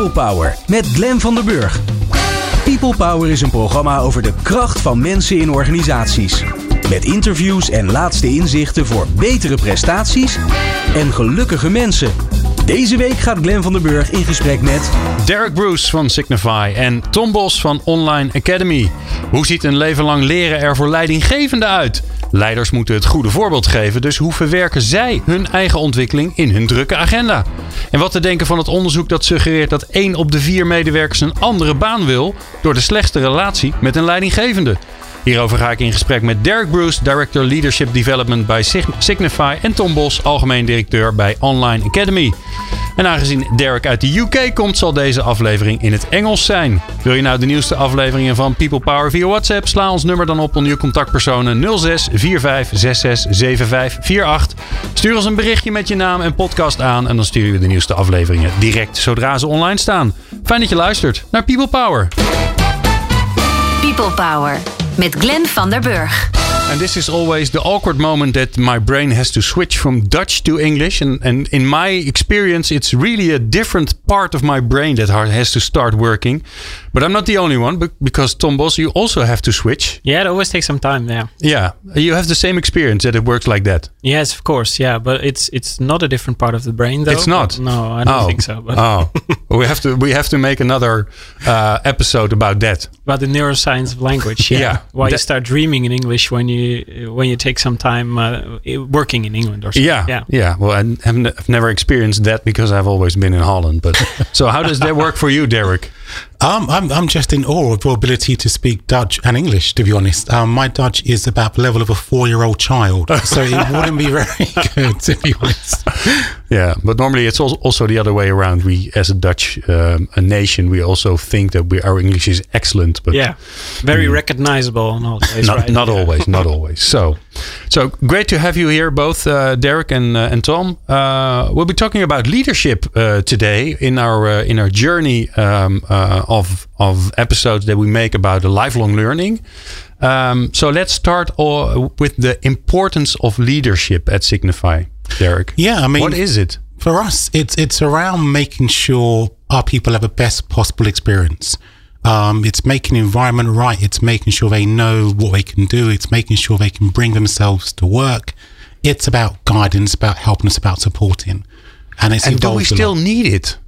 People Power met Glen van der Burg. People Power is een programma over de kracht van mensen in organisaties. Met interviews en laatste inzichten voor betere prestaties en gelukkige mensen. Deze week gaat Glen van der Burg in gesprek met Derek Bruce van Signify en Tom Bos van Online Academy. Hoe ziet een leven lang leren er voor leidinggevenden uit? Leiders moeten het goede voorbeeld geven, dus hoe verwerken zij hun eigen ontwikkeling in hun drukke agenda? En wat te denken van het onderzoek dat suggereert dat 1 op de 4 medewerkers een andere baan wil door de slechtste relatie met een leidinggevende? Hierover ga ik in gesprek met Derek Bruce, Director Leadership Development bij Signify, en Tom Bos, Algemeen Directeur bij Online Academy. En aangezien Derek uit de UK komt, zal deze aflevering in het Engels zijn. Wil je nou de nieuwste afleveringen van People Power via WhatsApp? Sla ons nummer dan op onder je contactpersonen 06 45 66 75 48. Stuur ons een berichtje met je naam en podcast aan en dan sturen we de nieuwste afleveringen direct zodra ze online staan. Fijn dat je luistert naar People Power. People Power met Glenn van der Burg. And this is always the awkward moment that my brain has to switch from Dutch to English. And, and in my experience, it's really a different part of my brain that has to start working. But I'm not the only one because Tom Bos, you also have to switch. Yeah, it always takes some time. Yeah. Yeah, you have the same experience that it works like that. Yes, of course. Yeah, but it's it's not a different part of the brain though. It's not. No, I don't oh. think so. But oh, we have to we have to make another uh, episode about that. About the neuroscience of language. Yeah. yeah Why you start dreaming in English when you when you take some time uh, working in England or something. Yeah. Yeah. Yeah. Well, I have I've never experienced that because I've always been in Holland. But so how does that work for you, Derek? Um, I'm, I'm just in awe of your ability to speak Dutch and English, to be honest. Um, my Dutch is about the level of a four year old child, so it wouldn't be very good, to be honest. Yeah, but normally it's also the other way around. We, as a Dutch um, a nation, we also think that we, our English is excellent. But yeah, very mm, recognizable and all. Not, right? not always, not always. So, so great to have you here, both uh, Derek and uh, and Tom. Uh, we'll be talking about leadership uh, today in our uh, in our journey um, uh, of of episodes that we make about the lifelong learning. Um, so let's start with the importance of leadership at Signify. Derek? Yeah, I mean, what is it? For us, it's it's around making sure our people have the best possible experience. Um, it's making the environment right. It's making sure they know what they can do. It's making sure they can bring themselves to work. It's about guidance, about helping us, about supporting. And it's and do we still need it?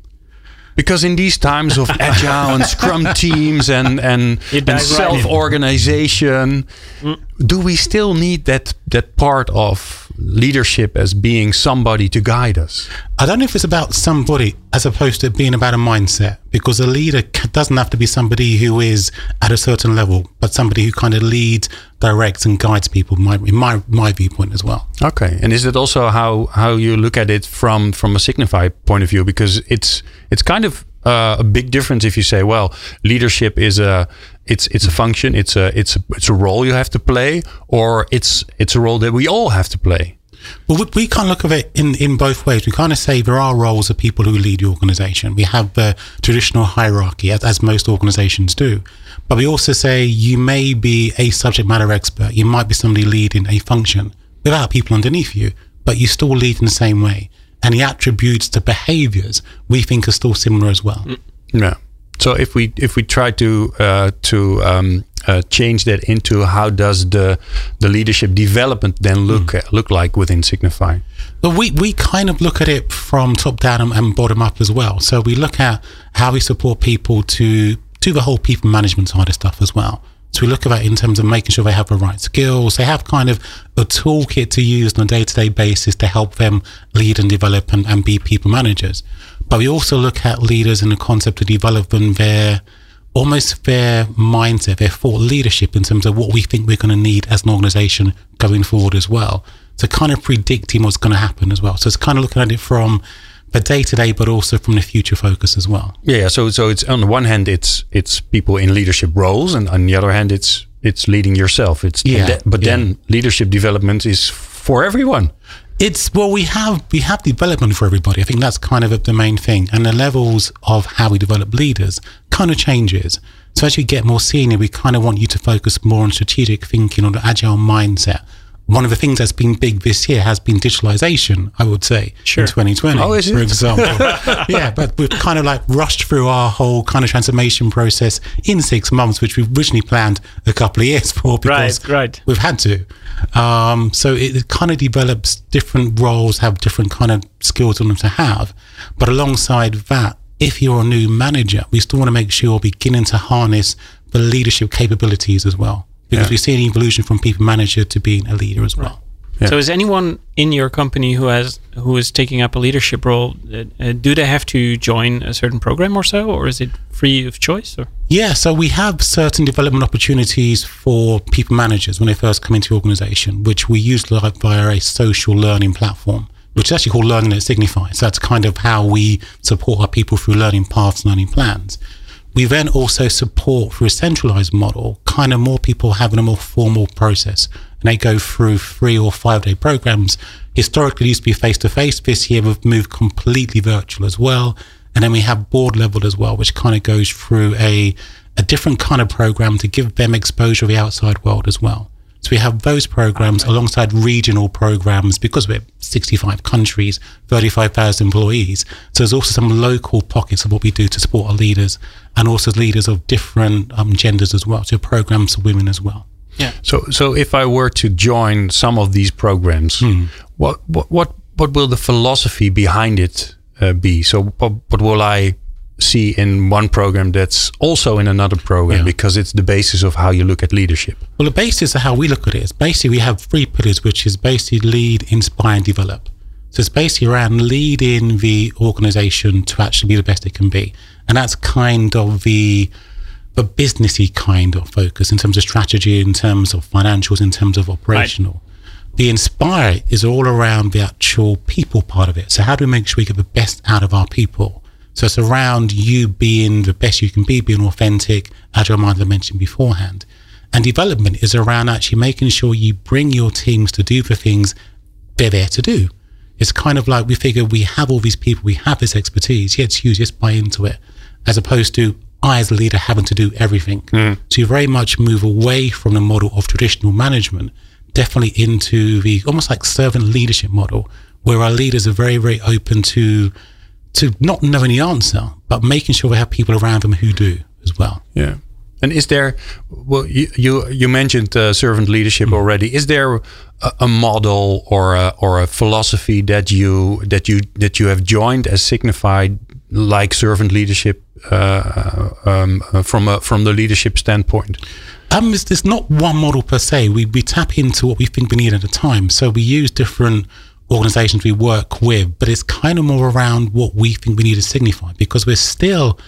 Because in these times of agile and scrum teams and and, and self organization, mm. do we still need that that part of leadership as being somebody to guide us? I don't know if it's about somebody as opposed to being about a mindset, because a leader doesn't have to be somebody who is at a certain level, but somebody who kind of leads, directs, and guides people. My, in my my viewpoint as well. Okay, and is it also how how you look at it from from a Signify point of view? Because it's it's kind of uh, a big difference if you say, well, leadership is a it's it's a function, it's a it's a, it's a role you have to play, or it's it's a role that we all have to play. Well, we, of look at it in, in both ways. We kind of say there are roles of people who lead the organization. We have the traditional hierarchy, as, as most organizations do. But we also say you may be a subject matter expert. You might be somebody leading a function without people underneath you, but you still lead in the same way and the attributes, the behaviors we think are still similar as well. Yeah. So if we if we try to uh, to um, uh, change that into how does the the leadership development then look mm. uh, look like within Signify? Well, we we kind of look at it from top down and bottom up as well. So we look at how we support people to to the whole people management side of stuff as well. So we look at that in terms of making sure they have the right skills. They have kind of a toolkit to use on a day to day basis to help them lead and develop and, and be people managers. But we also look at leaders in the concept of developing their almost their mindset, their thought leadership in terms of what we think we're going to need as an organization going forward as well. So kind of predicting what's going to happen as well. So it's kind of looking at it from the day to day, but also from the future focus as well. Yeah, so so it's on the one hand, it's it's people in leadership roles, and on the other hand, it's it's leading yourself. It's yeah, but yeah. then leadership development is for everyone. It's well, we have we have development for everybody. I think that's kind of the main thing, and the levels of how we develop leaders kind of changes. So as you get more senior, we kind of want you to focus more on strategic thinking, on the agile mindset, one of the things that's been big this year has been digitalization, I would say, Sure. in 2020, Oh, for example. yeah, but we've kind of like rushed through our whole kind of transformation process in six months, which we originally planned a couple of years for because Right, right. we've had to. Um, so it, it kind of develops different roles, have different kind of skills on them to have. But alongside that, if you're a new manager, we still want to make sure you're beginning to harness the leadership capabilities as well. Because Yeah. we see an evolution from people manager to being a leader as well. Yeah. So is anyone in your company who has who is taking up a leadership role? Uh, uh, do they have to join a certain program or so, or is it free of choice? Or Yeah, so we have certain development opportunities for people managers when they first come into the organization, which we use like via a social learning platform, which is actually called Learning at Signify. So that's kind of how we support our people through learning paths, learning plans. We then also support through a centralized model, kind of more people having a more formal process. And they go through three or five day programs. Historically, used to be face to face. This year, we've moved completely virtual as well. And then we have board level as well, which kind of goes through a, a different kind of program to give them exposure to the outside world as well. So we have those programs alongside regional programs because we're 65 countries, 35,000 employees. So there's also some local pockets of what we do to support our leaders and also leaders of different um, genders as well. So programs for women as well. Yeah. So, so if I were to join some of these programs, Hmm. what, what what what will the philosophy behind it uh, be? So, what, what will I see in one program that's also in another program Yeah. because it's the basis of how you look at leadership? Well, the basis of how we look at it is basically we have three pillars, which is basically lead, inspire, and develop. So it's basically around leading the organization to actually be the best it can be. And that's kind of the the businessy kind of focus in terms of strategy, in terms of financials, in terms of operational. The inspire is all around the actual people part of it. So how do we make sure we get the best out of our people? So it's around you being the best you can be, being authentic, as I mentioned beforehand. And development is around actually making sure you bring your teams to do the things they're there to do. It's kind of like we figure we have all these people, we have this expertise, let's use, just buy into it, as opposed to I, as a leader, having to do everything. Mm. So you very much move away from the model of traditional management, definitely into the almost like servant leadership model, where our leaders are very, very open to to not knowing the answer, but making sure we have people around them who do as well. Yeah. And is there, well, you you, you mentioned uh, servant leadership Hmm. already. Is there a, a model or a, or a philosophy that you that you that you have joined as signified like servant leadership uh, um, uh, from a, from the leadership standpoint? Um, it's, there's not one model per se. We, we tap into what we think we need at a time. So we use different organizations we work with, but it's kind of more around what we think we need to signify because we're still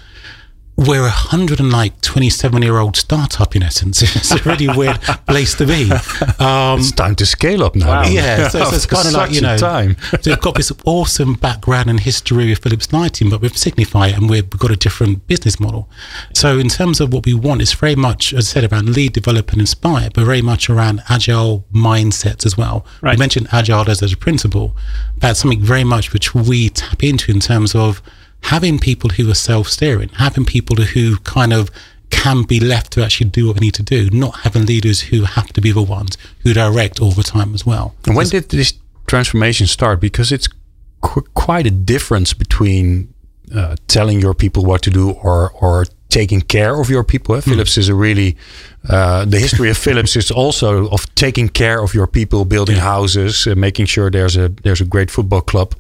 we're a hundred and like twenty seven year old startup in essence. It's a really weird place to be. Um, It's time to scale up now. then. yeah, so, so it's After kind of like you such a know, time. so we've got this awesome background and history with Philips Lighting, but with Signify, and we've got a different business model. So in terms of what we want, it's very much, as I said, around lead, develop, and inspire, but very much around agile mindsets as well. Right. You mentioned agile as, as a principle. That's something very much which we tap into in terms of having people who are self-steering, having people who kind of can be left to actually do what they need to do, not having leaders who have to be the ones who direct all the time as well. And when did this transformation start? Because it's qu- quite a difference between uh, telling your people what to do or or taking care of your people. eh? Philips is a really uh, the history of Philips is also of taking care of your people, building houses, uh, making sure there's a there's a great football club.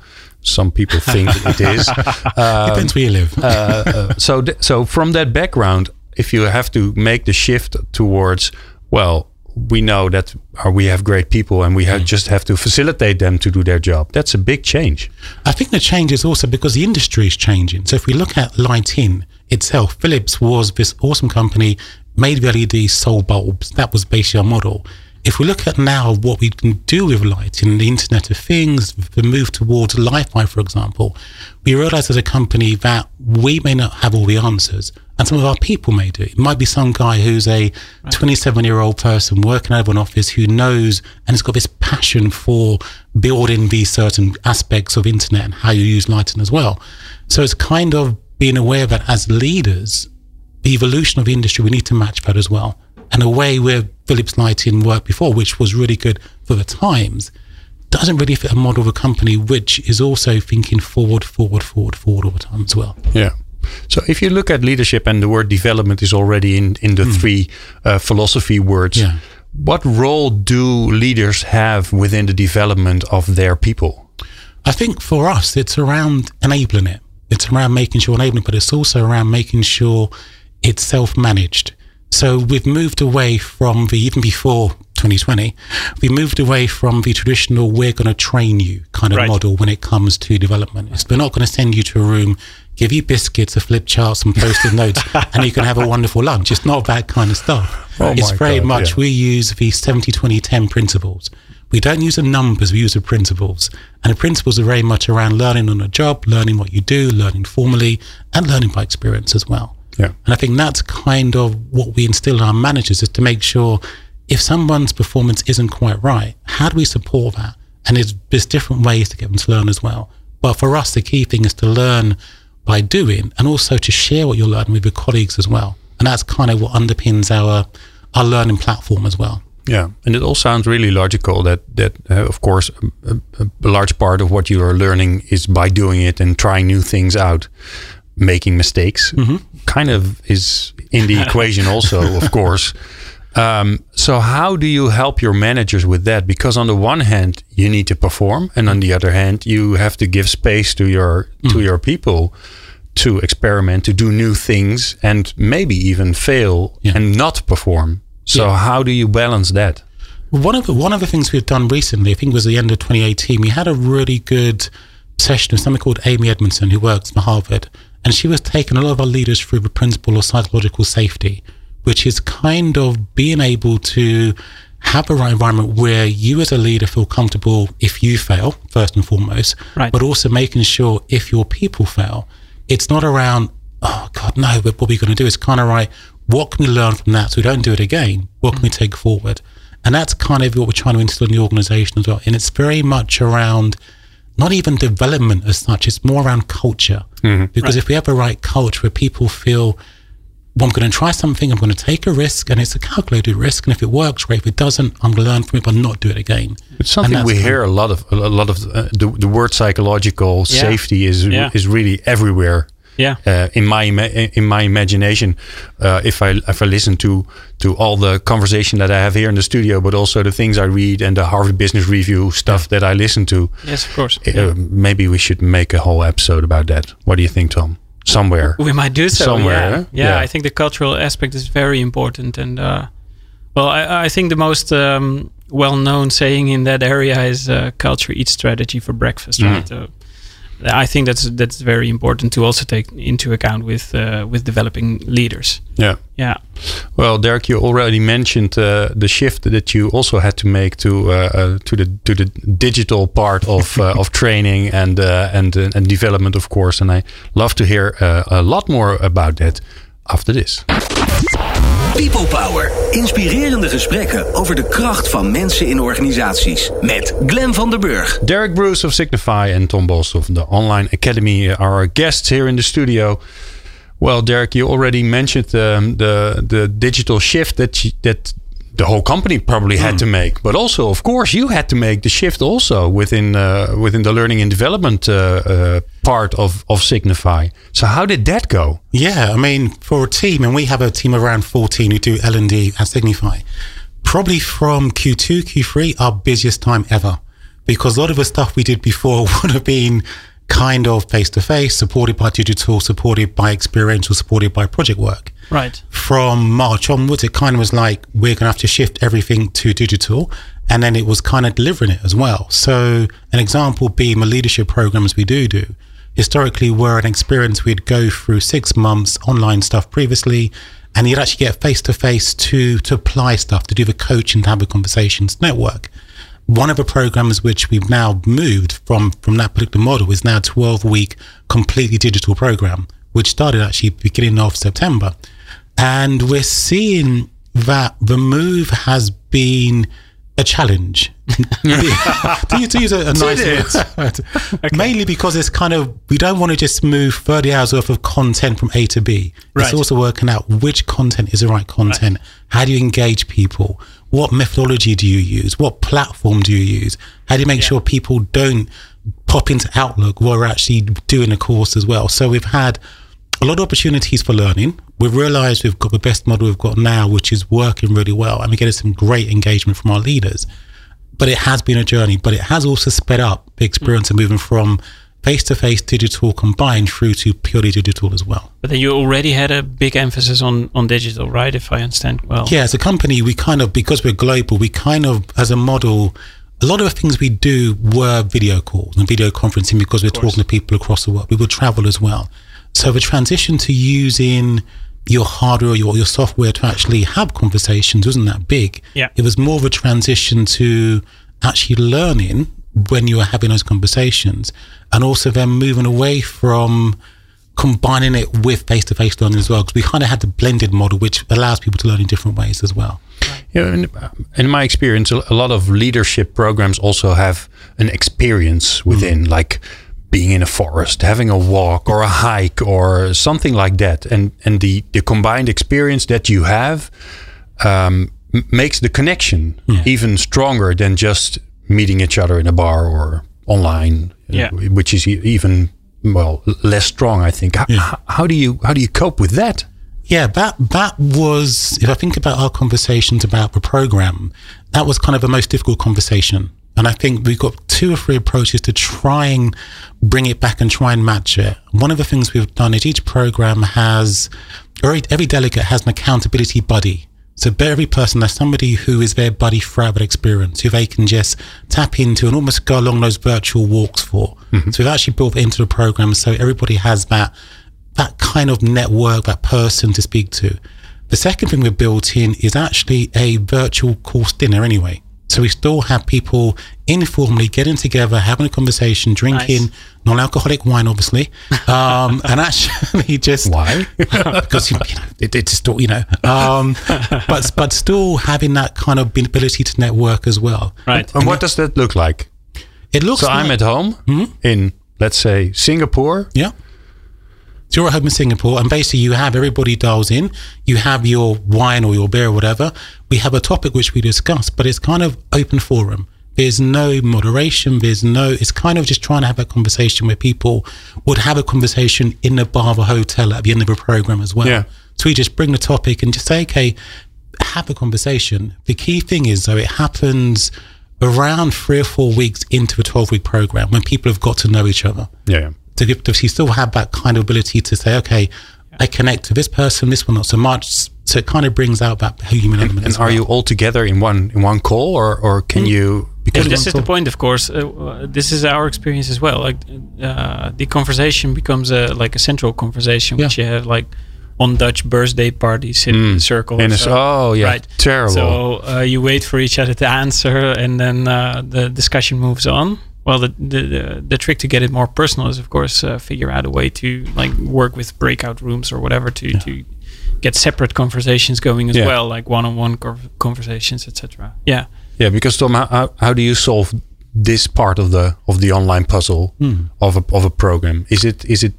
Some people think it is. Um, Depends where you live. uh, uh, so th- so from that background, if you have to make the shift towards, well, we know that uh, we have great people and we have, just have to facilitate them to do their job. That's a big change. I think the change is also because the industry is changing. So if we look at lighting itself, Philips was this awesome company, made the LED sold bulbs. That was basically our model. If we look at now what we can do with lighting, the Internet of Things, the move towards Li-Fi, for example, we realize as a company that we may not have all the answers, and some of our people may do. It might be some guy who's a 27 year old person working out of an office who knows and has got this passion for building these certain aspects of internet and how you use lighting as well. So it's kind of being aware that as leaders, the evolution of the industry, we need to match that as well. And the way where Philips Lighting worked before, which was really good for the times, doesn't really fit a model of a company which is also thinking forward, forward, forward, forward all the time as well. Yeah. So if you look at leadership and the word development is already in, in the three uh, philosophy words, Yeah. what role do leaders have within the development of their people? I think for us, it's around enabling it. It's around making sure enabling, but it's also around making sure it's self managed. So we've moved away from the, even before 2020, we moved away from the traditional, we're going to train you kind of Right. model when it comes to development. It's, we're not going to send you to a room, give you biscuits, a flip chart, some post it notes, and you can have a wonderful lunch. It's not that kind of stuff. Oh it's very God, much, yeah. we use the 70 20 10 principles. We don't use the numbers, we use the principles. And the principles are very much around learning on the job, learning what you do, learning formally, and learning by experience as well. Yeah. And I think that's kind of what we instill in our managers is to make sure if someone's performance isn't quite right, how do we support that? And there's, there's different ways to get them to learn as well. But for us, the key thing is to learn by doing and also to share what you're learning with your colleagues as well. And that's kind of what underpins our, our learning platform as well. Yeah, and it all sounds really logical. That that uh, of course a, a, large part of what you are learning is by doing it and trying new things out, making mistakes. Kind of is in the equation also, of course. Um, so how do you help your managers with that? Because on the one hand, you need to perform, and on the other hand, you have to give space to your to your people to experiment, to do new things, and maybe even fail Yeah. and not perform. So Yeah. how do you balance that? One of the one of the things we've done recently, I think, it was the end of 2018. We had a really good session with somebody called Amy Edmondson, who works for Harvard, and she was taking a lot of our leaders through the principle of psychological safety, which is kind of being able to have a right environment where you as a leader feel comfortable if you fail first and foremost, Right. but also making sure if your people fail, it's not around oh god no, but what we're going to do is kind of right. What can we learn from that so we don't do it again? What can we take forward? And that's kind of what we're trying to instill in the organization as well. And it's very much around not even development as such, it's more around culture. Because if we have a right culture where people feel, well, I'm going to try something, I'm going to take a risk, and it's a calculated risk. And if it works, great. If it doesn't, I'm going to learn from it, but not do it again. It's something we hear a lot of. A lot of uh, the, the word psychological Yeah. safety is Yeah. is really everywhere. Yeah. Uh, in my in my imagination, uh, if I if I listen to to all the conversation that I have here in the studio, but also the things I read and the Harvard Business Review stuff that I listen to, Yes, of course. uh, maybe we should make a whole episode about that. What do you think, Tom? Somewhere. We might do so. Somewhere, yeah. huh? yeah. Yeah. I think the cultural aspect is very important, and uh, well, I, I think the most um, well-known saying in that area is uh, "culture eats strategy for breakfast." Mm. Right. Uh, I think that's that's very important to also take into account with uh, with developing leaders. Yeah. Yeah. Well, Derek, you already mentioned uh, the shift that you also had to make to uh, uh, to the to the digital part of uh, of training and uh, and and development, of course. And I love to hear uh, a lot more about that after this. People Power. Inspirerende gesprekken over de kracht van mensen in organisaties. Met Glen van der Burg. Derek Bruce of Signify and Tom Bos of the Online Academy are our guests here in the studio. Well, Derek, you already mentioned um, the the digital shift that that the whole company probably had to make, but also, of course, you had to make the shift also within uh, within the learning and development uh, uh, part of of Signify. So, how did that go? Yeah, I mean, for a team, and we have a team around 14 who do L&D at Signify, probably from Q2, Q3, our busiest time ever. Because a lot of the stuff we did before would have been kind of face-to-face, supported by digital, supported by experiential, supported by project work. Right. From March onwards, it kind of was like, we're going to have to shift everything to digital. And then it was kind of delivering it as well. So an example being the leadership programs we do do historically were an experience we'd go through six months online stuff previously and you'd actually get face to face to to apply stuff to do the coaching to have the conversations network one of the programs which we've now moved from from that particular model is now a 12 week completely digital program which started actually beginning of september and we're seeing that the move has been a challenge. to, use- to use a, a nice word. Mainly because it's kind of, we don't want to just move 30 hours worth of content from A to B. Right. It's also working out which content is the right content. How do you engage people? What methodology do you use? What platform do you use? How do you make sure people don't pop into Outlook while we're actually doing a course as well? So we've had a lot of opportunities for learning. We've realized we've got the best model we've got now, which is working really well. And we're getting some great engagement from our leaders. But it has been a journey, but it has also sped up the experience of moving from face to face digital combined through to purely digital as well. But then you already had a big emphasis on on digital, right? If I understand well. Yeah, as a company, we kind of, because we're global, we kind of, as a model, a lot of the things we do were video calls and video conferencing because we're talking to people across the world. We would travel as well. So the transition to using your hardware or your, your software to actually have conversations wasn't that big. Yeah. It was more of a transition to actually learning when you were having those conversations and also then moving away from combining it with face-to-face learning as well because we kind of had the blended model which allows people to learn in different ways as well Yeah, in, in my experience, a a lot of leadership programs also have an experience within, mm. like being in a forest, having a walk or a hike or something like that, and and the the combined experience that you have um, makes the connection even stronger than just meeting each other in a bar or online, uh, Yeah. which is even well less strong, I think. H- how do you how do you cope with that? Yeah, that that was if I think about our conversations about the program, that was kind of the most difficult conversation. And I think we've got two or three approaches to try and bring it back and try and match it. One of the things we've done is each program has every, every delegate has an accountability buddy. So every person has somebody who is their buddy throughout that experience, who they can just tap into and almost go along those virtual walks for. Mm-hmm. So we've actually built it into the program so everybody has that that kind of network, that person to speak to. The second thing we've built in is actually a virtual course dinner anyway. So we still have people informally getting together, having a conversation, drinking non-alcoholic wine, obviously, um, and actually just Why? because you know it, it's still you know, um, but but still having that kind of ability to network as well. Right. And what does that look like? It looks. So I'm at home in, let's say, Singapore. Yeah. You're at home in Singapore, and basically you have everybody dials in. You have your wine or your beer or whatever. We have a topic which we discuss, but it's kind of open forum. There's no moderation. There's no. It's kind of just trying to have a conversation where people would have a conversation in the bar of a hotel at the end of a program as well. Yeah. So we just bring the topic and just say, okay, have a conversation. The key thing is though, it happens around three or four weeks into a 12 week program when people have got to know each other Yeah. To give, to you still have that kind of ability to say, okay, I connect to this person, this one not so much. So it kind of brings out that human element. And as are well. you all together in one in one call, or or can you? Because Yeah, this one is the point, of course. Uh, uh, this is our experience as well. Like uh, the conversation becomes a like a central conversation, which you have like on Dutch birthday parties in a circle. in or so. oh yeah, Right. terrible. So uh, you wait for each other to answer, and then uh, the discussion moves on. Well, the, the the the trick to get it more personal is, of course, uh, figure out a way to like work with breakout rooms or whatever to to get separate conversations going as Yeah. well, like one-on-one conversations, etc. Yeah. yeah, because Tom, how, how, how do you solve this part of the of the online puzzle of a of a program? Is it is it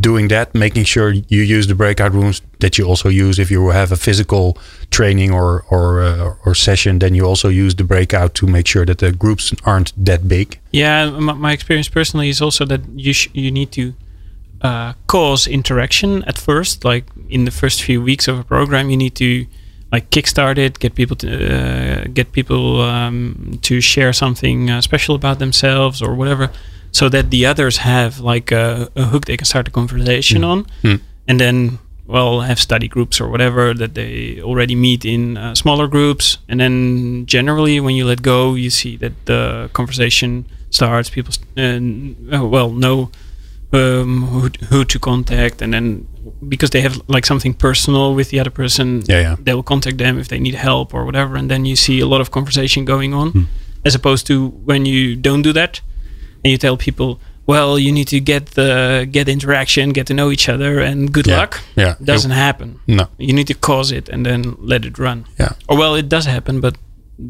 doing that, making sure you use the breakout rooms that you also use if you have a physical training or or uh, or session, then you also use the breakout to make sure that the groups aren't that big. Yeah, my, experience personally is also that you you need to uh, cause interaction at first. Like in the first few weeks of a program, you need to like kickstart it, get people to uh, get people um, to share something uh, special about themselves or whatever, so that the others have like a, a hook they can start a conversation on, and then well have study groups or whatever that they already meet in uh, smaller groups. And then generally when you let go you see that the conversation starts people st- uh, uh, well know um, who, who to contact. And then because they have like something personal with the other person Yeah, yeah. they will contact them if they need help or whatever. And then you see a lot of conversation going on as opposed to when you don't do that and you tell people well you need to get the get interaction get to know each other and good Yeah. luck Yeah. doesn't happen No. you need to cause it and then let it run Yeah. or well it does happen but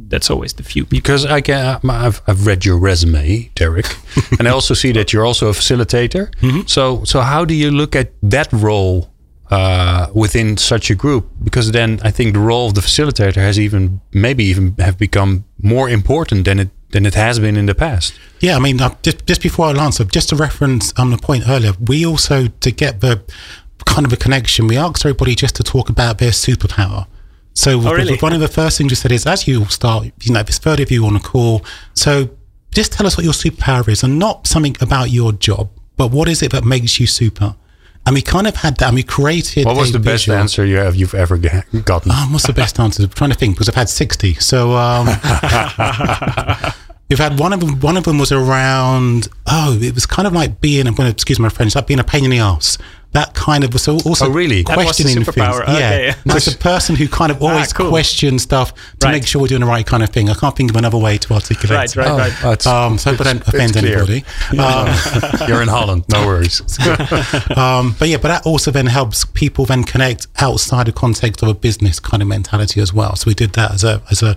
that's always the few people. Because I can, I've, I've read your resume, Derek, and I also see that you're also a facilitator. So, so how do you look at that role uh, within such a group? Because then I think the role of the facilitator has even maybe even have become more important than it than it has been in the past. Yeah, I mean, uh, just, just before I answer, just to reference um, the point earlier, we also, to get the kind of a connection, we asked everybody just to talk about their superpower. So Oh, really? one of the first things we said is, as you start, you know, there's 30 of you on a call, so just tell us what your superpower is and not something about your job, but what is it that makes you super? And we kind of had that, and we created. What was the best visual. answer you have you've ever gotten? Um, what's the best answer? I'm trying to think because I've had 60. So um, we've had one of them. One of them was around. Oh, it was kind of like being. I'm going to excuse my French. Like being a pain in the ass. That kind of was also Oh, really? That was the questioning things. Okay. Yeah, no, it's a person who kind of always cool. questions stuff to Right. make sure we're doing the right kind of thing. I can't think of another way to articulate. Right, right, Oh, right. it's- Um, so, but it's- don't offend it's clear. anybody. Um, You're in Holland, no worries. um, but yeah, but that also then helps people then connect outside the context of a business kind of mentality as well. So we did that as a as a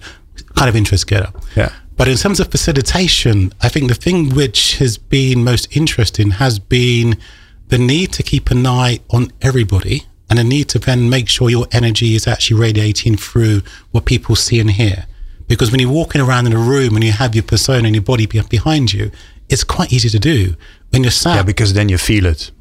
kind of interest getter. Yeah. But in terms of facilitation, I think the thing which has been most interesting has been the need to keep an eye on everybody and the need to then make sure your energy is actually radiating through what people see and hear. Because when you're walking around in a room and you have your persona and your body behind you, it's quite easy to do. When you're Yeah, because then you feel it.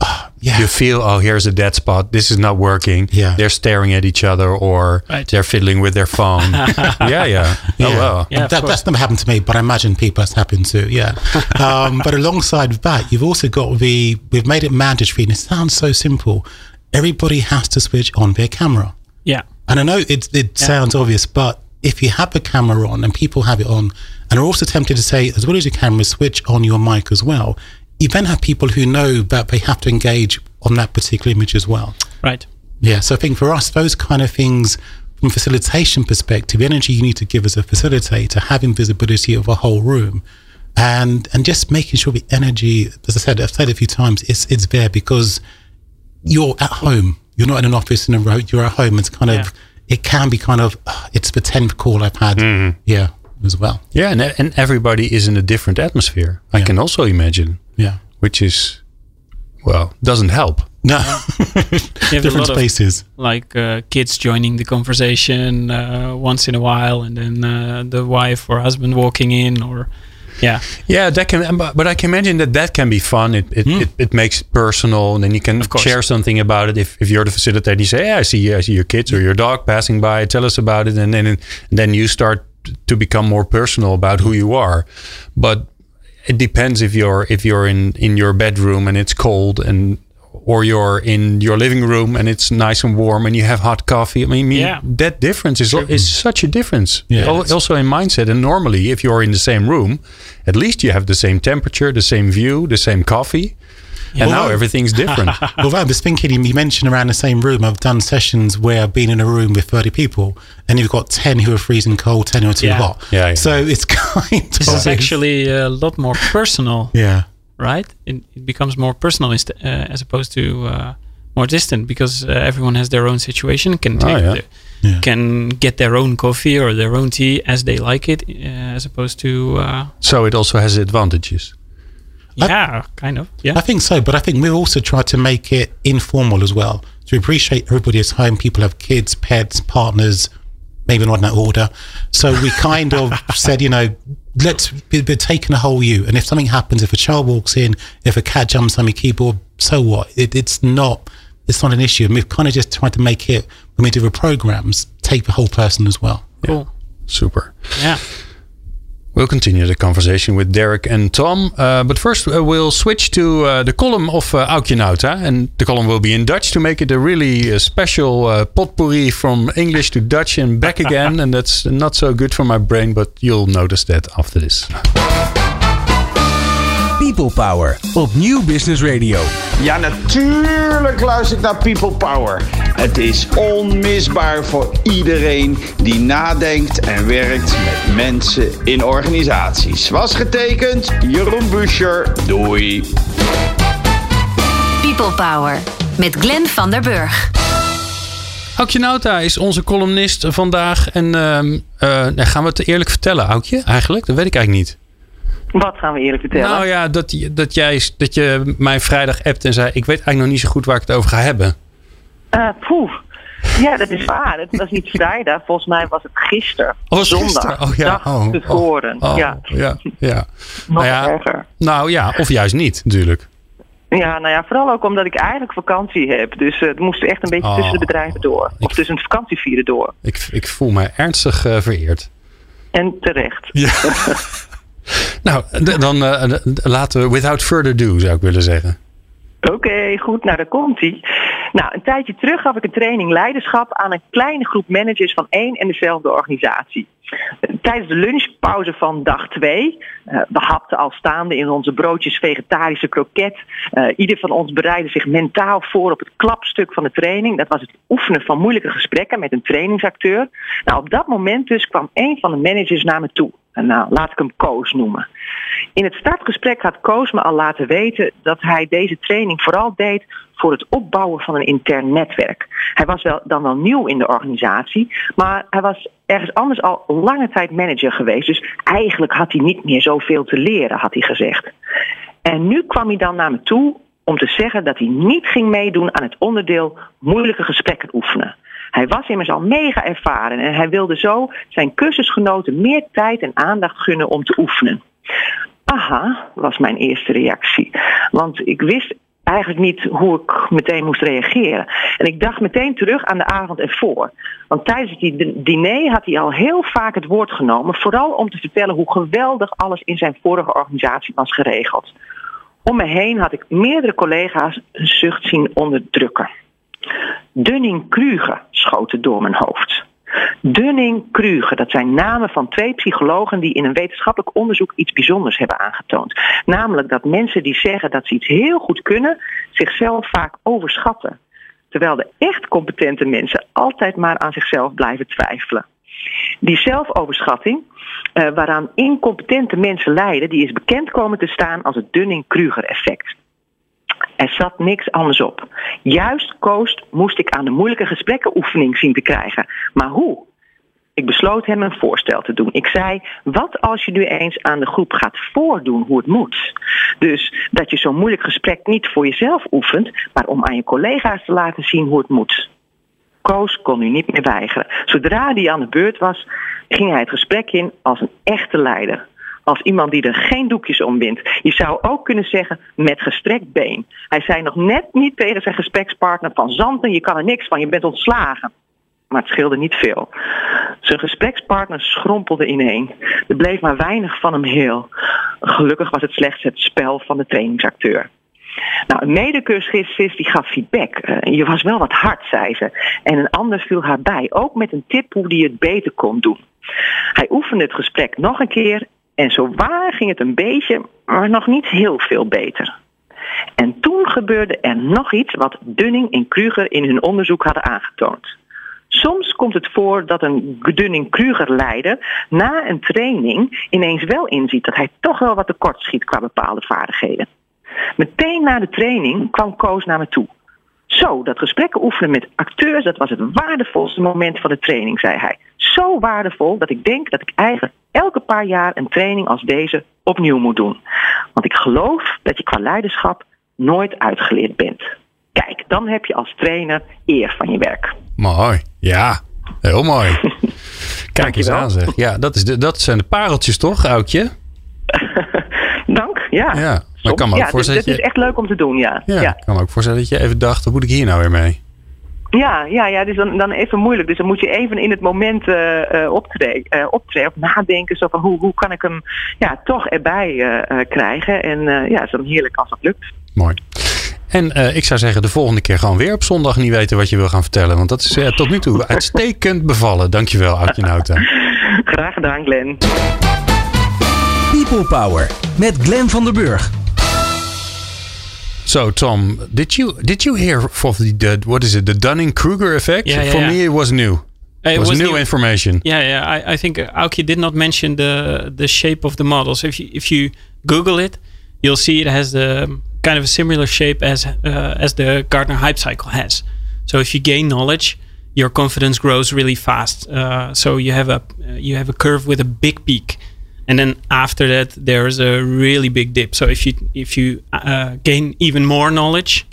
yeah. You feel, oh, here's a dead spot. This is not working. Yeah. They're staring at each other or Right. they're fiddling with their phone. yeah, yeah. Oh, wow. Yeah, that, that's never happened to me, but I imagine people that's happened to. Yeah. um, but alongside that, you've also got the we've made it mandatory, and it sounds so simple. Everybody has to switch on their camera, yeah. and I know it it sounds obvious, but if you have a camera on and people have it on, and are also tempted to say, as well as your camera, switch on your mic as well. You then have people who know that they have to engage on that particular image as well. Right. Yeah, so I think for us, those kind of things, from facilitation perspective, the energy you need to give as a facilitator, having visibility of a whole room, and and just making sure the energy, as I said, I've said a few times, it's it's there because you're at home. You're not in an office in a row. You're at home. It's kind Yeah. of it can be kind of uh, it's the tenth call I've had. Yeah, as well. Yeah, and, and everybody is in a different atmosphere. I can also imagine, Yeah. which is, well, doesn't help. No, You have a different lot of spaces. like uh, kids joining the conversation uh, once in a while, and then uh, the wife or husband walking in, or yeah, Yeah, that can, but but I can imagine that that can be fun. It it, it, it makes it personal, and then you can share something about it. If, if you're the facilitator, you say, "Yeah, I see, I see your kids or your dog passing by. Tell us about it," and then and then you start to become more personal about who you are. But it depends if you're if you're in in your bedroom and it's cold and. Or you're in your living room and it's nice and warm and you have hot coffee. I mean, Yeah. that difference is is such a difference. Yeah. Also in mindset. And normally, if you're in the same room, at least you have the same temperature, the same view, the same coffee. And now Well- everything's different. Although I was thinking, you mentioned around the same room. I've done sessions where I've been in a room with 30 people, and you've got 10 who are freezing cold, 10 who are too Yeah. hot. Yeah, yeah. So it's kind this of. is actually a lot more personal, Yeah. right? It, it becomes more personal uh, as opposed to uh, more distant because uh, everyone has their own situation, can take Oh, yeah. the- Yeah. can get their own coffee or their own tea as they like it, uh, as opposed to uh, so it also has advantages. Yeah, kind of yeah. I think so, but I think we've also tried to make it informal as well. So we appreciate everybody is home. People have kids, pets, partners, maybe not in that order. So we kind of said, you know, let's be, be taking a whole you. And if something happens, if a child walks in, if a cat jumps on my keyboard, so what? It, it's not. It's not an issue. And we've kind of just tried to make it when we do the programs, take the whole person as well. Cool. Super. Yeah. We'll continue the conversation with Derek and Tom. Uh, but first, uh, we'll switch to uh, the column of uh, Aukje Nauta. And the column will be in Dutch to make it a really uh, special uh, potpourri from English to Dutch and back again. and that's not so good for my brain, but you'll notice that after this. People Power op Nieuw Business Radio. Ja, natuurlijk luister ik naar People Power. Het is onmisbaar voor iedereen die nadenkt en werkt met mensen in organisaties. Was getekend, Jeroen Buscher. Doei. People Power met Glenn van der Burg. Aukje Nauta is onze columnist vandaag. En ehm, eh, gaan we het eerlijk vertellen, Aukje? Eigenlijk? Dat weet ik eigenlijk niet. Wat gaan we eerlijk vertellen? Nou ja, dat, dat, jij, dat je mij vrijdag appt en zei... ik weet eigenlijk nog niet zo goed waar ik het over ga hebben. Uh, poeh. Ja, dat is waar. Het was niet vrijdag. Volgens mij was het gisteren. Oh, zondag. Oh, ja. Dag oh, tevoren. oh, ja. ja, ja. Nog nou ja, erger. Nou ja, of juist niet natuurlijk. Ja, nou ja, vooral ook omdat ik eigenlijk vakantie heb. Dus uh, het moest echt een beetje Oh. tussen de bedrijven door. Of tussen het vakantievieren door. Ik, ik voel me ernstig eh, vereerd. En terecht. Ja. nou, dan eh, laten we without further ado, zou ik willen zeggen. Oké, goed. Nou, daar komt ie. Nou, een tijdje terug gaf ik een training leiderschap aan een kleine groep managers van één en dezelfde organisatie. Tijdens de lunchpauze van dag twee, eh, we hapten al staande in onze broodjes vegetarische kroket. Eh, ieder van ons bereidde zich mentaal voor op het klapstuk van de training. Dat was het oefenen van moeilijke gesprekken met een trainingsacteur. Nou, op dat moment dus kwam een van de managers naar me toe. Nou, laat ik hem Koos noemen. In het startgesprek had Koos me al laten weten dat hij deze training vooral deed voor het opbouwen van een intern netwerk. Hij was wel, dan wel nieuw in de organisatie, maar hij was ergens anders al lange tijd manager geweest. Dus eigenlijk had hij niet meer zoveel te leren, had hij gezegd. En nu kwam hij dan naar me toe om te zeggen dat hij niet ging meedoen aan het onderdeel moeilijke gesprekken oefenen. Hij was immers al mega ervaren en hij wilde zo zijn cursusgenoten meer tijd en aandacht gunnen om te oefenen. Aha, was mijn eerste reactie. Want ik wist eigenlijk niet hoe ik meteen moest reageren. En ik dacht meteen terug aan de avond ervoor. Want tijdens het di- diner had hij al heel vaak het woord genomen, vooral om te vertellen hoe geweldig alles in zijn vorige organisatie was geregeld. Om me heen had ik meerdere collega's een zucht zien onderdrukken. Dunning-Kruger schoten door mijn hoofd. Dunning-Kruger, dat zijn namen van twee psychologen die in een wetenschappelijk onderzoek iets bijzonders hebben aangetoond. Namelijk dat mensen die zeggen dat ze iets heel goed kunnen, zichzelf vaak overschatten. Terwijl de echt competente mensen altijd maar aan zichzelf blijven twijfelen. Die zelfoverschatting, eh, waaraan incompetente mensen lijden, die is bekend komen te staan als het Dunning-Kruger-effect. Er zat niks anders op. Juist Koos moest ik aan de moeilijke gesprekkenoefening zien te krijgen. Maar hoe? Ik besloot hem een voorstel te doen. Ik zei, wat als je nu eens aan de groep gaat voordoen hoe het moet? Dus dat je zo'n moeilijk gesprek niet voor jezelf oefent, maar om aan je collega's te laten zien hoe het moet. Koos kon nu niet meer weigeren. Zodra hij aan de beurt was, ging hij het gesprek in als een echte leider. Als iemand die er geen doekjes om bindt. Je zou ook kunnen zeggen met gestrekt been. Hij zei nog net niet tegen zijn gesprekspartner van Zanten, je kan er niks van, je bent ontslagen. Maar het scheelde niet veel. Zijn gesprekspartner schrompelde ineen. Er bleef maar weinig van hem heel. Gelukkig was het slechts het spel van de trainingsacteur. Nou, een medecursist die gaf feedback. Eh, je was wel wat hard, zei ze. En een ander viel haar bij, ook met een tip hoe die het beter kon doen. Hij oefende het gesprek nog een keer en zo waar ging het een beetje, maar nog niet heel veel beter. En toen gebeurde er nog iets wat Dunning en Kruger in hun onderzoek hadden aangetoond. Soms komt het voor dat een Dunning-Kruger-leider na een training ineens wel inziet dat hij toch wel wat tekort schiet qua bepaalde vaardigheden. Meteen na de training kwam Koos naar me toe. Zo, dat gesprekken oefenen met acteurs, dat was het waardevolste moment van de training, zei hij. Zo waardevol dat ik denk dat ik eigenlijk elke paar jaar een training als deze opnieuw moet doen. Want ik geloof dat je qua leiderschap nooit uitgeleerd bent. Kijk, dan heb je als trainer eer van je werk. Mooi. Ja, heel mooi. Kijk eens aan zeg. Ja, dat, is de, dat zijn de pareltjes toch, Aukje? Dank, ja. Ja, maar kan me ook ja, dus voorstellen dat dat is echt leuk om te doen, ja. Ja, kan me ook voorstellen dat je even dacht, wat moet ik hier nou weer mee? Ja, ja, ja dus dan, dan even moeilijk. Dus dan moet je even in het moment eh eh optreden, eh, optreden of nadenken. Zo van hoe, hoe kan ik hem ja, toch erbij eh, eh, krijgen. En eh, ja, het is dan heerlijk als dat lukt. Mooi. En eh, ik zou zeggen, de volgende keer gewoon weer op zondag niet weten wat je wil gaan vertellen. Want dat is tot nu toe uitstekend bevallen. Dankjewel, Aukje Nauta. Graag gedaan, Glenn. People Power met Glenn van der Burg. So, Tom, did you did you hear of the, the what is it, the Dunning Kruger effect? Yeah, yeah, For yeah. me, it was new. Uh, It was, new, information. Yeah, yeah. I, I think Aukje did not mention the the shape of the model. So if you if you Google it, you'll see it has the kind of a similar shape as uh, as the Gartner Hype Cycle has. So if you gain knowledge, your confidence grows really fast. Uh, so you have a you have a curve with a big peak, and then after that there's a really big dip. So if you if you uh, gain even more knowledge,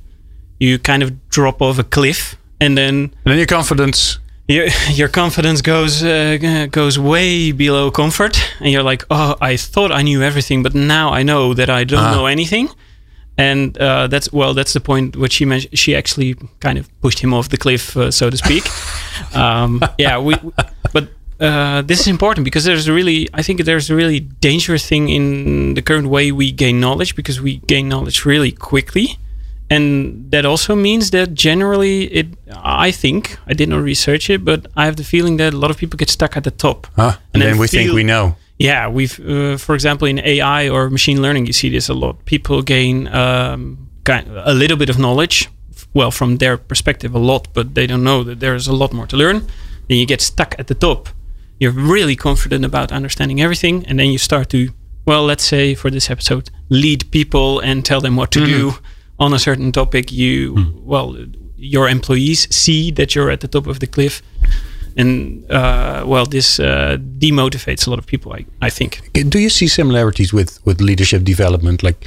you kind of drop off a cliff, and then And then your confidence. your your confidence goes uh, goes way below comfort, and you're like, oh, I thought I knew everything, but now I know that I don't Ah. know anything. And uh, that's well, that's the point what she mentioned. She actually kind of pushed him off the cliff, uh, so to speak. um, yeah, we. But uh, this is important because there's really, I think there's a really dangerous thing in the current way we gain knowledge because we gain knowledge really quickly. And that also means that generally it i think i did not research it but i have the feeling that a lot of people get stuck at the top. Huh? And, then, we think we know. yeah we've uh, for example in ai or machine learning you see this a lot. People gain um, kind a little bit of knowledge well from their perspective a lot but they don't know that there's a lot more to learn. Then you get stuck at the top you're really confident about understanding everything and then you start to well let's say for this episode lead people and tell them what to do on a certain topic. You well your employees see that you're at the top of the cliff and uh, well this uh, demotivates a lot of people I, I think. Do you see similarities with with leadership development? Like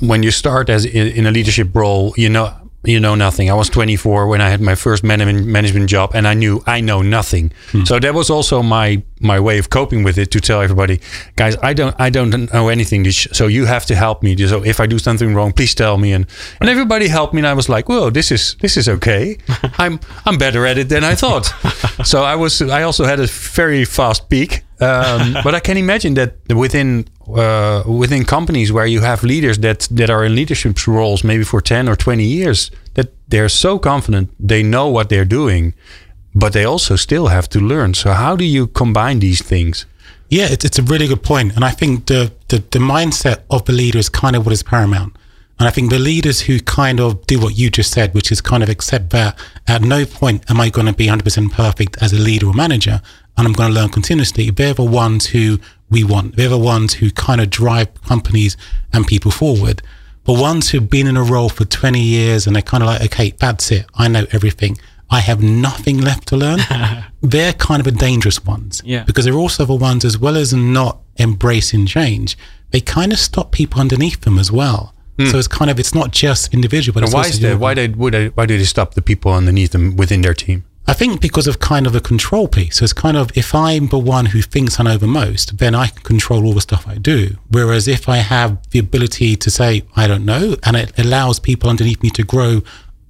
when you start as in, in a leadership role, you know you know nothing. I was 24 when I had my first management management job, and I knew I know nothing. So that was also my my way of coping with it to tell everybody, guys, I don't I don't know anything. So you have to help me. So if I do something wrong, please tell me. And and everybody helped me, and I was like, whoa, this is this is okay. I'm I'm better at it than I thought. so I was I also had a very fast peak. Um, but I can imagine that within uh, within companies where you have leaders that that are in leadership roles maybe for 10 or 20 years that they're so confident they know what they're doing but they also still have to learn so how do you combine these things Yeah, it's, it's a really good. And I think the, the, the mindset of the leader is kind of what is paramount. And I think the leaders who kind of do what you just said, which is kind of accept that at no point am I going to be 100% perfect as a leader or manager, and I'm going to learn continuously. They're the ones who we want. They're the ones who kind of drive companies and people forward. But ones who've been in a role for 20 years and they're kind of like, okay, that's it. I know everything. I have nothing left to learn. they're kind of the dangerous ones. Yeah. Because they're also the ones, as well as not embracing change, they kind of stop people underneath them as well. Hmm. So it's kind of, it's not just individual, but and it's why also is that why they would they, why do they stop the people underneath them within their team I think because of kind of a control piece. So it's kind of if I'm the one who thinks I know the most, then I can control all the stuff I do. Whereas if I have the ability to say I don't know, and it allows people underneath me to grow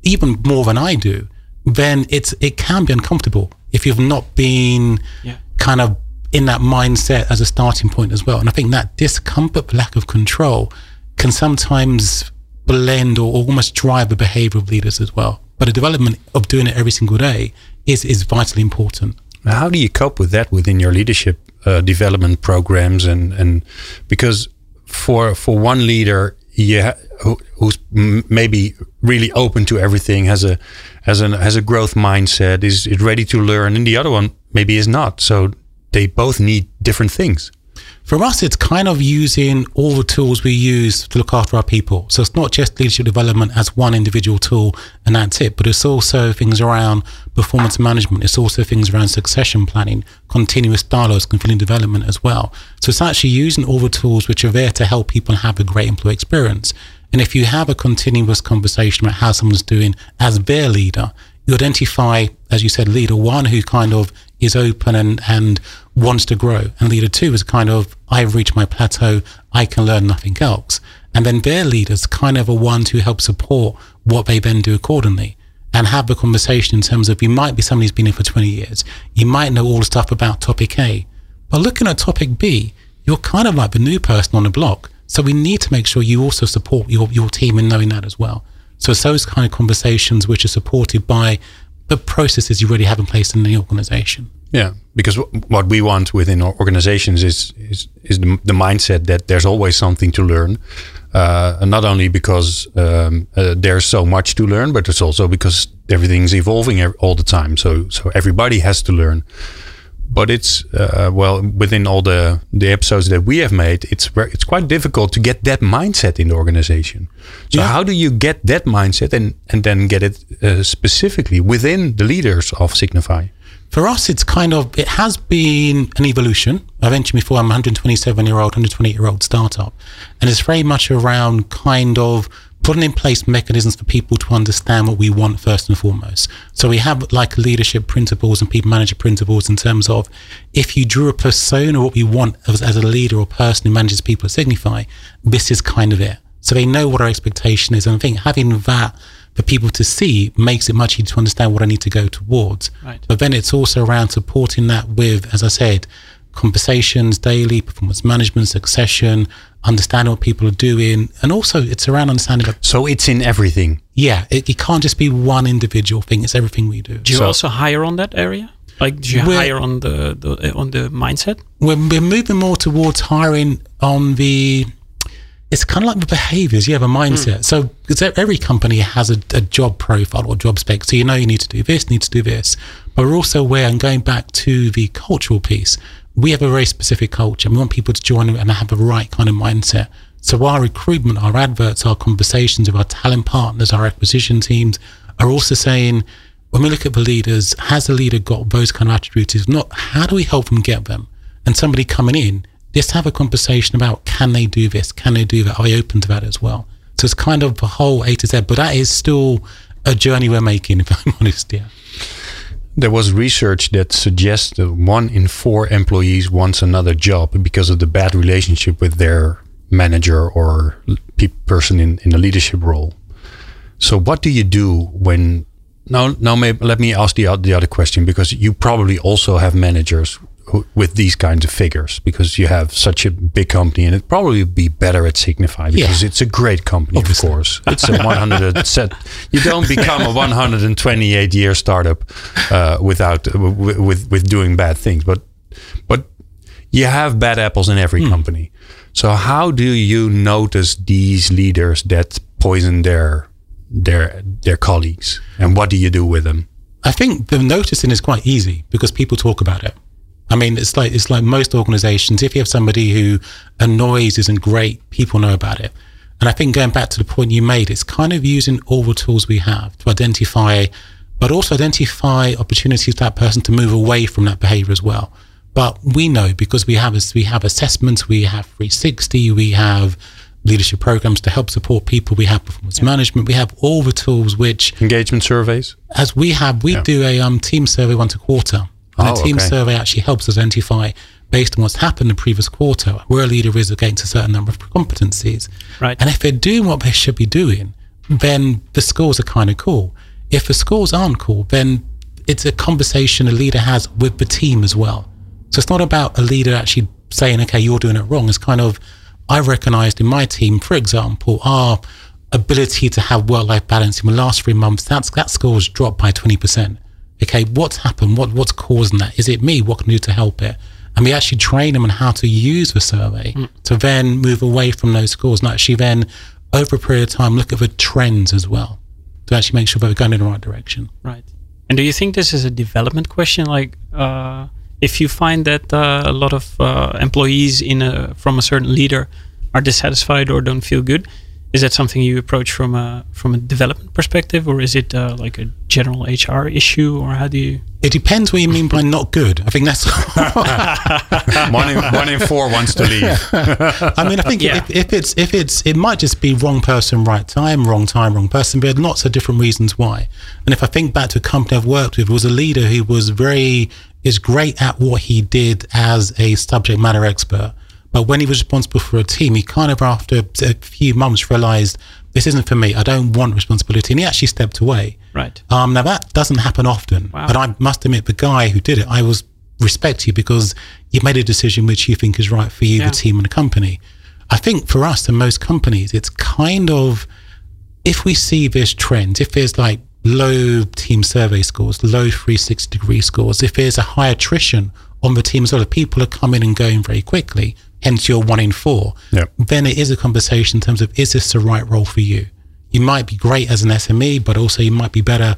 even more than I do, then it's it can be uncomfortable if you've not been Yeah. kind of in that mindset as a starting point as well. And I think that discomfort, lack of control, can sometimes blend or almost drive the behavior of leaders as well. But the development of doing it every single day is is vitally important. Now, how do you cope with that within your leadership uh, development programs and and because for for one leader ha- who, who's maybe really open to everything has a has a has a growth mindset is, is ready to learn and the other one maybe is not so they both need different things For us, it's kind of using all the tools we use to look after our people. So it's not just leadership development as one individual tool and that's it, but it's also things around performance management. It's also things around succession planning, continuous dialogues, continuing development as well. So it's actually using all the tools which are there to help people have a great employee experience. And if you have a continuous conversation about how someone's doing as their leader, you identify, as you said, leader one who kind of is open and, and wants to grow. And leader two is kind of, I've reached my plateau, I can learn nothing else. And then their leaders kind of are ones who help support what they then do accordingly and have the conversation in terms of you might be somebody who's been here for 20 years. You might know all the stuff about topic A. But looking at topic B, you're kind of like the new person on the block. So we need to make sure you also support your, your team in knowing that as well. So it's those kind of conversations which are supported by the processes you already have in place in the organization. Yeah, because w- what we want within our organizations is is, is the, the mindset that there's always something to learn, uh, not only because um, uh, there's so much to learn, but it's also because everything's evolving ev- all the time. So so everybody has to learn. But it's uh, well within all the the episodes that we have made. It's it's quite difficult to get that mindset in the organization. So Yeah. how do you get that mindset and and then get it uh, specifically within the leaders of Signify? For us, it's kind of, it has been an evolution. I mentioned before, I'm a 127 year old, 128 year old startup. And it's very much around kind of putting in place mechanisms for people to understand what we want first and foremost. So we have like leadership principles and people manager principles in terms of if you drew a persona, what we want as, as a leader or person who manages people at Signify, this is kind of it. So they know what our expectation is. And I think having that for people to see makes it much easier to understand what I need to go towards. Right. But then it's also around supporting that with, as I said, conversations daily, performance management, succession, understanding what people are doing. And also it's around understanding that, So it's in everything. yeah, it, it can't just be one individual thing. It's everything we do. Do you So- also hire on that area? Like, do you hire on the, the eh, on the mindset? we're, we're moving more towards hiring on the it's kind of like the behaviors you have a mindset hmm. so every company has a, a job profile or job spec so you know you need to do this need to do this but we're also aware and going back to the cultural piece we have a very specific culture we want people to join and have the right kind of mindset so our recruitment our adverts our conversations with our talent partners our acquisition teams are also saying when we look at the leaders, has the leader got those kind of attributes? If not, how do we help them get them? And somebody coming in, let's have a conversation about can they do this? Can they do that? Are they open to that as well? So it's kind of the whole A to Z, but that is still a journey we're making, if I'm honest. Yeah. There was research that suggests that one in four employees wants another job because of the bad relationship with their manager or pe- person in, in a leadership role. So, what do you do when? Now, now, maybe let me ask the the other question because you probably also have managers with these kinds of figures because you have such a big company and it probably be better at Signify because Yeah. it's a great company, Obviously. of course. It's a 100 set. You don't become a 128 year startup uh, without with, with with doing bad things, but but you have bad apples in every company. So how do you notice these leaders that poison their their their colleagues, and what do you do with them? I think the noticing is quite easy because people talk about it. I mean, it's like it's like most organizations. If you have somebody who annoys isn't great, people know about it. And I think going back to the point you made, it's kind of using all the tools we have to identify, but also identify opportunities for that person to move away from that behavior as well. But we know because we have we have assessments, we have 360, we have leadership programs to help support people, we have performance management, we have all the tools which Engagement surveys. as we have, we Yeah. do a um, team survey once a quarter. And Oh, the team okay. survey actually helps us identify, based on what's happened in the previous quarter, where a leader is against a certain number of competencies. Right. And if they're doing what they should be doing, then the scores are kind of cool. If the scores aren't cool, then it's a conversation a leader has with the team as well. So it's not about a leader actually saying, okay, you're doing it wrong. It's kind of, I recognized in my team, for example, our ability to have work-life balance in the last three months, that's, that score's dropped by 20%. Okay, what's happened? What, what's causing that? Is it me? What can I do to help it? And we actually train them on how to use the survey to then move away from those scores and actually then, over a period of time, look at the trends as well to actually make sure that we're going in the right direction. Right. And do you think this is a development question? Like, uh, if you find that uh, a lot of uh, employees in a, from a certain leader are dissatisfied or don't feel good, is that something you approach from a from a development perspective, or is it uh, like a general HR issue, or how do you? It depends what you mean by not good. I think that's. one in one in four wants to leave. I mean, I think Yeah. if, if it's if it's it might just be wrong person, right time, wrong time, wrong person. But there lots of different reasons why. And if I think back to a company I've worked with, it was a leader who was very is great at what he did as a subject matter expert. But when he was responsible for a team, he kind of after a few months realized this isn't for me. I don't want responsibility, and he actually stepped away. Right. Um, now that doesn't happen often, Wow. but I must admit, the guy who did it, I was respect you because you made a decision which you think is right for you, Yeah. the team, and the company. I think for us and most companies, it's kind of if we see this trend, if there's like low team survey scores, low 360 degree scores, if there's a high attrition on the team as well, if people are coming and going very quickly, hence you're one in four, Yeah. then it is a conversation in terms of is this the right role for you? You might be great as an SME, but also you might be better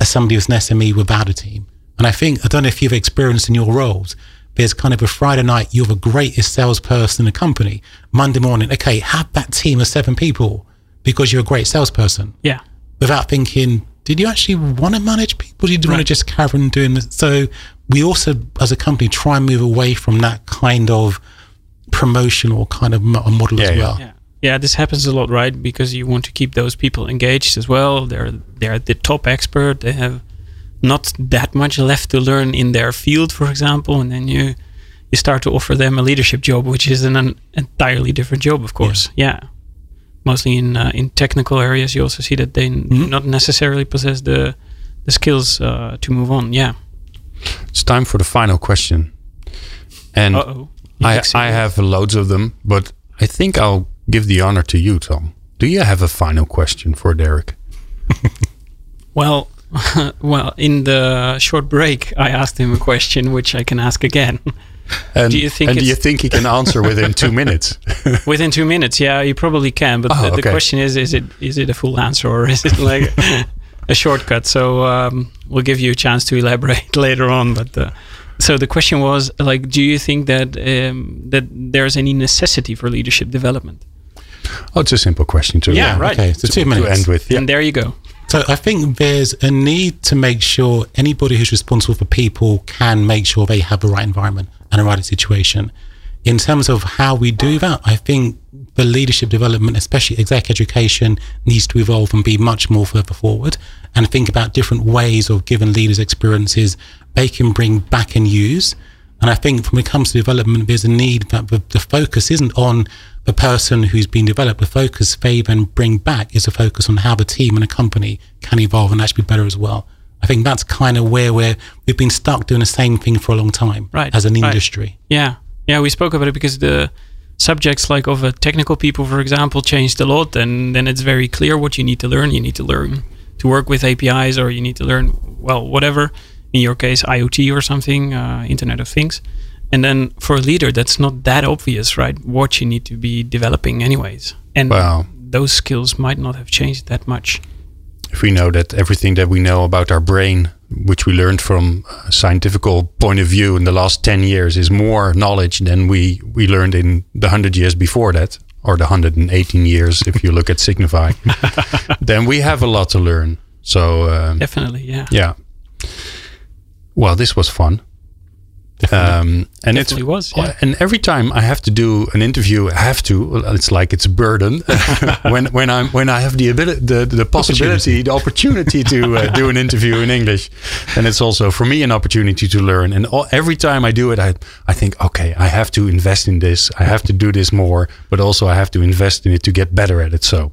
as somebody who's an SME without a team. And I think, I don't know if you've experienced in your roles, there's kind of a Friday night, you're the greatest salesperson in the company. Monday morning, okay, have that team of seven people because you're a great salesperson. Yeah. Without thinking, did you actually want to manage people? Did you want to just carry on doing this? So we also, as a company, try and move away from that kind of promotional kind of model Yeah, as yeah. well. Yeah. Yeah, this happens a lot, right? Because you want to keep those people engaged as well. They're they're the top expert. They have not that much left to learn in their field, for example, and then you you start to offer them a leadership job, which is an, an entirely different job, of course. Yeah, mostly in uh, in technical areas, you also see that they n- Mm-hmm. not necessarily possess the the skills uh, to move on. Yeah. It's time for the final question. And Uh oh. I, I have loads of them, but I think I'll give the honor to you, Tom. Do you have a final question for Derek? Well, well, in the short break, I asked him a question, which I can ask again. And Do you think and do you think he can answer within two minutes? Within two minutes, yeah, you probably can. But Oh, the, the okay. question is: is it is it a full answer or is it like a shortcut? So um, we'll give you a chance to elaborate later on. But uh, so the question was like, do you think that um, that there's any necessity for leadership development? Oh, it's a simple question to Yeah, right. Okay, so two to minutes. end with. Yeah. And there you go. So I think there's a need to make sure anybody who's responsible for people can make sure they have the right environment and the right situation. In terms of how we do that, I think the leadership development, especially exec education, needs to evolve and be much more further forward and think about different ways of giving leaders experiences they can bring back and use. And I think when it comes to development, there's a need that the, the focus isn't on the person who's been developed. The focus they then bring back is a focus on how the team and a company can evolve and actually be better as well. I think that's kind of where we're, we've been stuck doing the same thing for a long time Right, as an right. industry. Yeah, yeah, we spoke about it because the subjects like of a technical people, for example, changed a lot, and then it's very clear what you need to learn. You need to learn to work with APIs, or you need to learn well, whatever. In your case, IoT or something, uh, Internet of Things. And then for a leader, that's not that obvious, right? What you need to be developing, anyways, and Wow. those skills might not have changed that much. if we know that everything that we know about our brain, which we learned from a scientific point of view in the last 10 years, is more knowledge than we, we learned in the 100 years before that, or the 118 years, if you look at Signify, then we have a lot to learn. So, um, Definitely, yeah. yeah. Well, this was fun. Um, and it's was, yeah. and every time I have to do an interview, I have to. It's like it's a burden when when I'm when I have the ability, the the possibility, the opportunity to uh, do an interview in English, and it's also for me an opportunity to learn. And all, every time I do it, I I think, okay, I have to invest in this. I have to do this more, but also I have to invest in it to get better at it. So,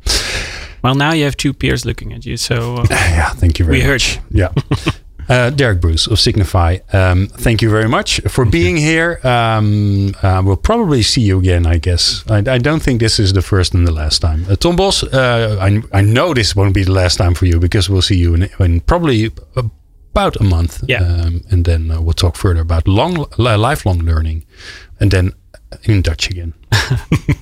Well, now you have two peers looking at you, so uh, yeah, thank you very We much. heard Yeah. Uh, Derek Bruce of Signify, um, thank you very much for being here. Um, uh, we'll probably see you again, I guess. I, I don't think this is the first and the last time. Uh, Tom Bos, uh, I, I know this won't be the last time for you because we'll see you in, in probably about a month. Yeah. Um, and then uh, we'll talk further about long, lifelong learning. And then in Dutch again.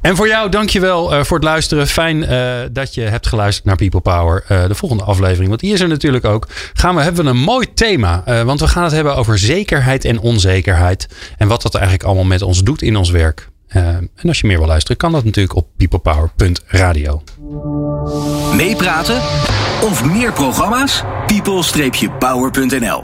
En voor jou, dankjewel uh, voor het luisteren. Fijn uh, dat je hebt geluisterd naar People Power. Uh, de volgende aflevering, want die is er natuurlijk ook. Gaan we, hebben we een mooi thema. Uh, want we gaan het hebben over zekerheid en onzekerheid. En wat dat eigenlijk allemaal met ons doet in ons werk. Uh, en als je meer wil luisteren, kan dat natuurlijk op peoplepower.radio. Meepraten of meer programma's? people-power.nl